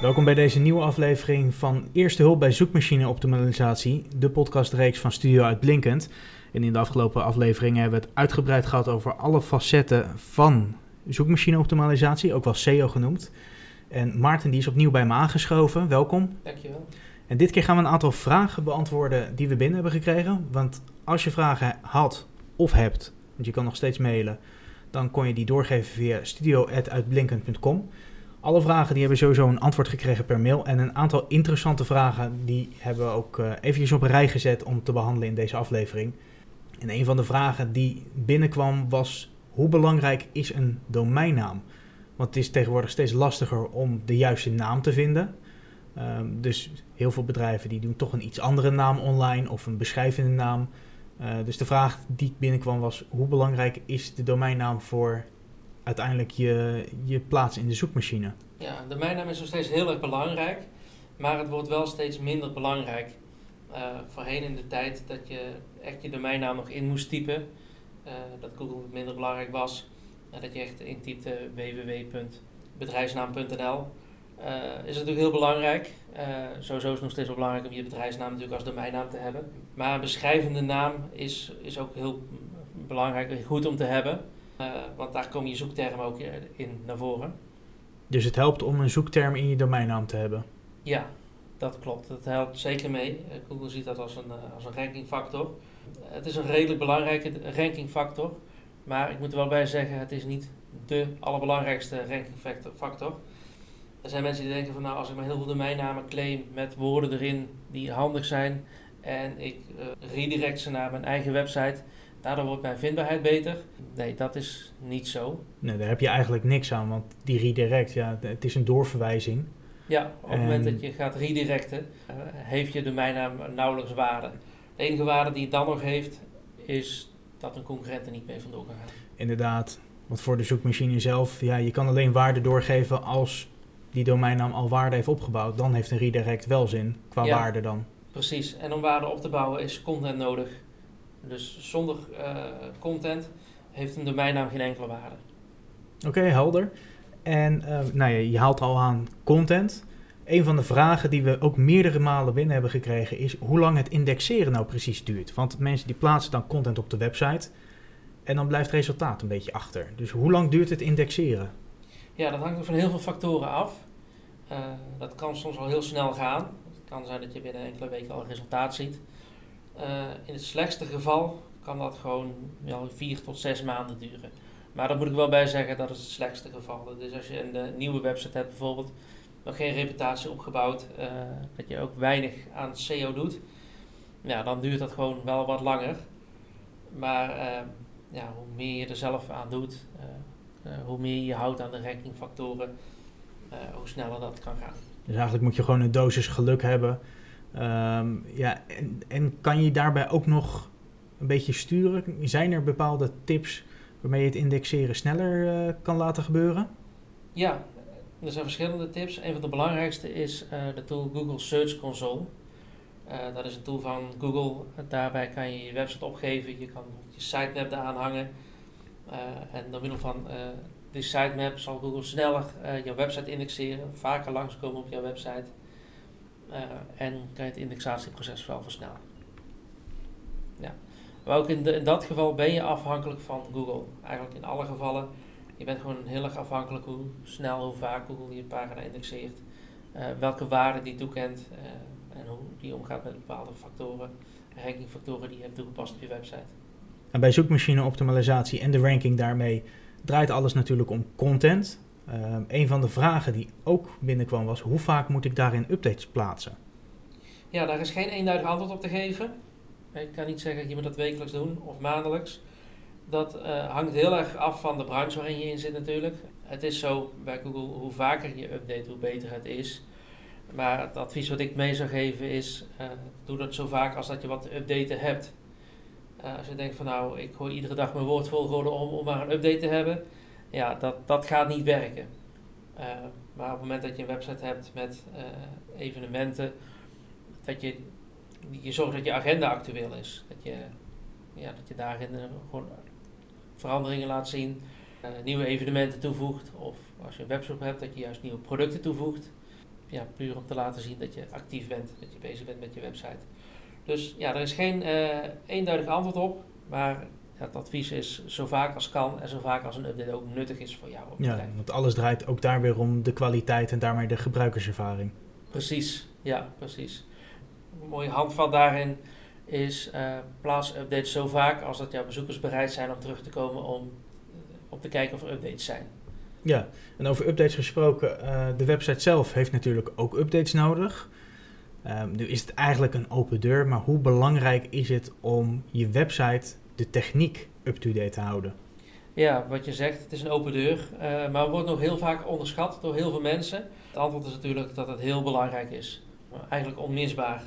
Welkom bij deze nieuwe aflevering van Eerste Hulp bij Zoekmachine Optimalisatie, de podcastreeks van Studio Uitblinkend. En in de afgelopen afleveringen hebben we het uitgebreid gehad over alle facetten van zoekmachine optimalisatie, ook wel SEO genoemd. En Maarten die is opnieuw bij me aangeschoven. Welkom. Dankjewel. En dit keer gaan we een aantal vragen beantwoorden die we binnen hebben gekregen. Want als je vragen had of hebt, want je kan nog steeds mailen, dan kon je die doorgeven via studio.uitblinkend.com. Alle vragen die hebben sowieso een antwoord gekregen per mail. En een aantal interessante vragen die hebben we ook uh, eventjes op een rij gezet om te behandelen in deze aflevering. En een van de vragen die binnenkwam was: hoe belangrijk is een domeinnaam? Want het is tegenwoordig steeds lastiger om de juiste naam te vinden. Um, dus heel veel bedrijven die doen toch een iets andere naam online of een beschrijvende naam. Uh, dus de vraag die binnenkwam was: hoe belangrijk is de domeinnaam voor uiteindelijk je, je plaats in de zoekmachine? Ja, de domeinnaam is nog steeds heel erg belangrijk, maar het wordt wel steeds minder belangrijk. Uh, voorheen in de tijd dat je echt je domeinnaam nog in moest typen, uh, dat Google minder belangrijk was, dat je echt intypte www.bedrijfsnaam.nl. is natuurlijk heel belangrijk. sowieso is het nog steeds wel belangrijk om je bedrijfsnaam natuurlijk als domeinnaam te hebben. Maar een beschrijvende naam is, is ook heel belangrijk, goed om te hebben. want daar komen je zoektermen ook in naar voren. Dus het helpt om een zoekterm in je domeinnaam te hebben? Ja, dat klopt. Dat helpt zeker mee. Google ziet dat als een, als een rankingfactor. Het is een redelijk belangrijke rankingfactor. Maar ik moet er wel bij zeggen, het is niet de allerbelangrijkste rankingfactor. Er zijn mensen die denken van nou, als ik maar heel veel domeinnamen claim met woorden erin die handig zijn en ik uh, redirect ze naar mijn eigen website, daardoor wordt mijn vindbaarheid beter. Nee, dat is niet zo. Nee, daar heb je eigenlijk niks aan, want die redirect, ja, het is een doorverwijzing. Ja, op het moment dat je gaat redirecten, uh, heeft je domeinnaam nauwelijks waarde. De enige waarde die het dan nog heeft, is dat een concurrent er niet mee vandoor kan gaan. Inderdaad, want voor de zoekmachine zelf, ja, je kan alleen waarde doorgeven als die domeinnaam al waarde heeft opgebouwd. Dan heeft een redirect wel zin, qua ja, waarde dan. Precies, en om waarde op te bouwen is content nodig. Dus zonder uh, content heeft een domeinnaam geen enkele waarde. Oké, okay, helder. En uh, nou ja, je haalt al aan content. Een van de vragen die we ook meerdere malen binnen hebben gekregen is hoe lang het indexeren nou precies duurt. Want mensen die plaatsen dan content op de website en dan blijft het resultaat een beetje achter. Dus hoe lang duurt het indexeren? Ja, dat hangt van heel veel factoren af. Uh, dat kan soms al heel snel gaan. Het kan zijn dat je binnen enkele weken al resultaat ziet. Uh, in het slechtste geval kan dat gewoon ja, vier tot zes maanden duren. Maar daar moet ik wel bij zeggen, dat is het slechtste geval. Dus als je een nieuwe website hebt bijvoorbeeld, nog geen reputatie opgebouwd, uh, dat je ook weinig aan SEO doet, ja, dan duurt dat gewoon wel wat langer. Maar ja, hoe meer je er zelf aan doet, hoe meer je houdt aan de rankingfactoren, hoe sneller dat kan gaan. Dus eigenlijk moet je gewoon een dosis geluk hebben. Um, ja, en, en kan je daarbij ook nog een beetje sturen? Zijn er bepaalde tips waarmee je het indexeren sneller kan laten gebeuren? Ja, er zijn verschillende tips. Een van de belangrijkste is uh, de tool Google Search Console. Uh, dat is een tool van Google. Daarbij kan je je website opgeven. Je kan je sitemap eraan hangen. Uh, en door middel van die sitemap zal Google sneller jouw website indexeren. Vaker langskomen op jouw website. en kan je het indexatieproces wel versnellen. Ja. Maar ook in, in dat geval ben je afhankelijk van Google. Eigenlijk in alle gevallen je bent gewoon heel erg afhankelijk hoe snel, hoe vaak Google je pagina indexeert. Welke waarde die toekent en hoe die omgaat met bepaalde factoren, rankingfactoren die je hebt toegepast op je website. En bij zoekmachine optimalisatie en de ranking daarmee draait alles natuurlijk om content. Uh, een van de vragen die ook binnenkwam was: hoe vaak moet ik daarin updates plaatsen? Ja, daar is geen eenduidig antwoord op te geven. Ik kan niet zeggen, je moet dat wekelijks doen of maandelijks. Dat uh, hangt heel erg af van de branche waarin je in zit natuurlijk. Het is zo bij Google, hoe vaker je update, hoe beter het is. Maar het advies wat ik mee zou geven is, uh, doe dat zo vaak als dat je wat te updaten hebt. Uh, als je denkt van nou, ik gooi iedere dag mijn woordvolgorde om om maar een update te hebben. Ja, dat, dat gaat niet werken. maar op het moment dat je een website hebt met evenementen, dat je, je zorgt dat je agenda actueel is. Dat je ja, dat je daarin gewoon veranderingen laat zien, nieuwe evenementen toevoegt. Of als je een webshop hebt, dat je juist nieuwe producten toevoegt. Ja, puur om te laten zien dat je actief bent, dat je bezig bent met je website. Dus ja, er is geen eenduidig antwoord op, maar het advies is zo vaak als kan en zo vaak als een update ook nuttig is voor jou. Ja, want alles draait ook daar weer om de kwaliteit en daarmee de gebruikerservaring. Precies, ja, precies. Een mooie handvat daarin is uh, plaats updates zo vaak als dat jouw bezoekers bereid zijn om terug te komen om op te kijken of er updates zijn. Ja, en over updates gesproken, uh, de website zelf heeft natuurlijk ook updates nodig. Um, nu is het eigenlijk een open deur, maar hoe belangrijk is het om je website de techniek up-to-date te houden? Ja, wat je zegt, het is een open deur, uh, maar wordt nog heel vaak onderschat door heel veel mensen. Het antwoord is natuurlijk dat het heel belangrijk is. Eigenlijk onmisbaar.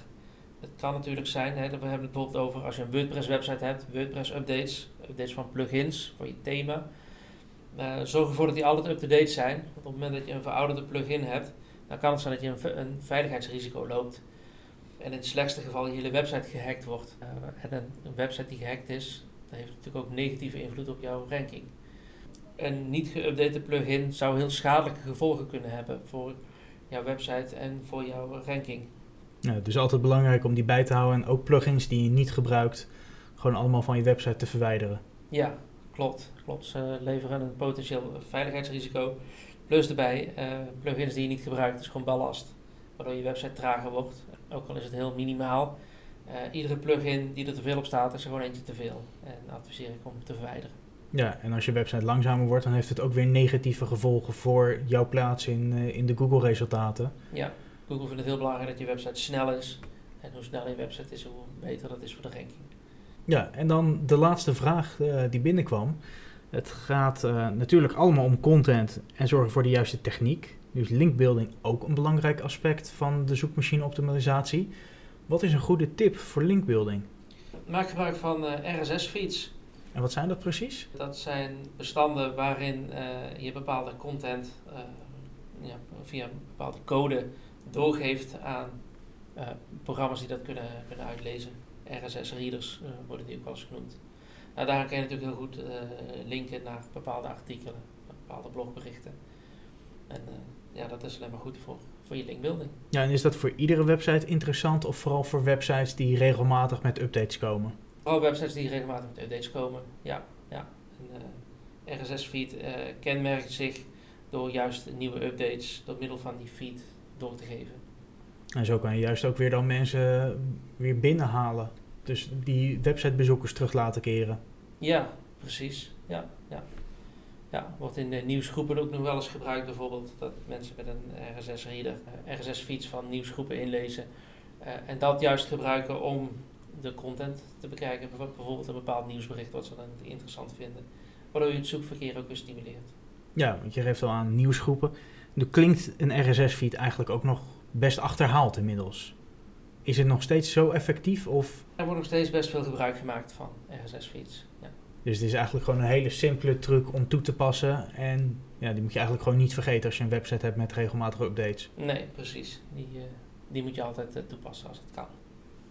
Het kan natuurlijk zijn, hè, we hebben het bijvoorbeeld over als je een WordPress-website hebt, WordPress-updates, updates van plugins voor je thema. Uh, zorg ervoor dat die altijd up-to-date zijn. Want op het moment dat je een verouderde plugin hebt, dan kan het zijn dat je een, een veiligheidsrisico loopt. En in het slechtste geval je hele website gehackt wordt. Uh, en een, een, website die gehackt is, dat heeft natuurlijk ook negatieve invloed op jouw ranking. Een niet geüpdate plugin zou heel schadelijke gevolgen kunnen hebben voor jouw website en voor jouw ranking. Ja, dus altijd belangrijk om die bij te houden en ook plugins die je niet gebruikt, gewoon allemaal van je website te verwijderen. Ja, klopt. klopt. Ze leveren een potentieel veiligheidsrisico. Plus erbij, uh, plugins die je niet gebruikt, is gewoon ballast. Waardoor je website trager wordt ook al is het heel minimaal. Uh, iedere plugin die er te veel op staat, is er gewoon eentje te veel. En adviseer ik om te verwijderen. Ja, en als je website langzamer wordt, dan heeft het ook weer negatieve gevolgen voor jouw plaats in, uh, in de Google-resultaten. Ja, Google vindt het heel belangrijk dat je website snel is. En hoe sneller je website is, hoe beter dat is voor de ranking. Ja, en dan de laatste vraag die binnenkwam. Het gaat natuurlijk allemaal om content en zorgen voor de juiste techniek. Nu is linkbuilding ook een belangrijk aspect van de zoekmachine-optimalisatie. Wat is een goede tip voor linkbuilding? Maak gebruik van uh, eh, RSS-feeds. En wat zijn dat precies? Dat zijn bestanden waarin uh, je bepaalde content ja, via een bepaalde code doorgeeft aan programma's die dat kunnen, kunnen uitlezen. RSS-readers worden die ook wel eens genoemd. Nou, daar kan je natuurlijk heel goed linken naar bepaalde artikelen, bepaalde blogberichten. En ja, dat is alleen maar goed voor, voor je linkbuilding. Ja, en is dat voor iedere website interessant of vooral voor websites die regelmatig met updates komen? Vooral websites die regelmatig met updates komen, ja. ja. Een uh, RSS-feed kenmerkt zich door juist nieuwe updates door middel van die feed door te geven. En zo kan je juist ook weer dan mensen weer binnenhalen. Dus die websitebezoekers terug laten keren. Ja, precies. Ja, ja ja, wordt in de nieuwsgroepen ook nog wel eens gebruikt. Bijvoorbeeld dat mensen met een RSS-reader, uh, RSS-fiets van nieuwsgroepen inlezen. Uh, en dat juist gebruiken om de content te bekijken. Bijvoorbeeld een bepaald nieuwsbericht wat ze dan interessant vinden. Waardoor je het zoekverkeer ook weer stimuleert. Ja, want je geeft al aan nieuwsgroepen. Nu klinkt een RSS-feed eigenlijk ook nog best achterhaald inmiddels. Is het nog steeds zo effectief? Of? Er wordt nog steeds best veel gebruik gemaakt van RSS-feeds. Ja. Dus het is eigenlijk gewoon een hele simpele truc om toe te passen. En ja, die moet je eigenlijk gewoon niet vergeten als je een website hebt met regelmatige updates. Nee, precies. Die, uh, die moet je altijd uh, toepassen als het kan.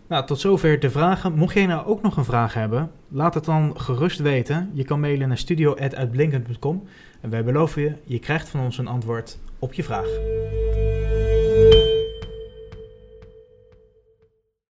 Nou, tot zover de vragen. Mocht jij nou ook nog een vraag hebben, laat het dan gerust weten. Je kan mailen naar studio.uitblinkend.com en wij beloven je, je krijgt van ons een antwoord op je vraag.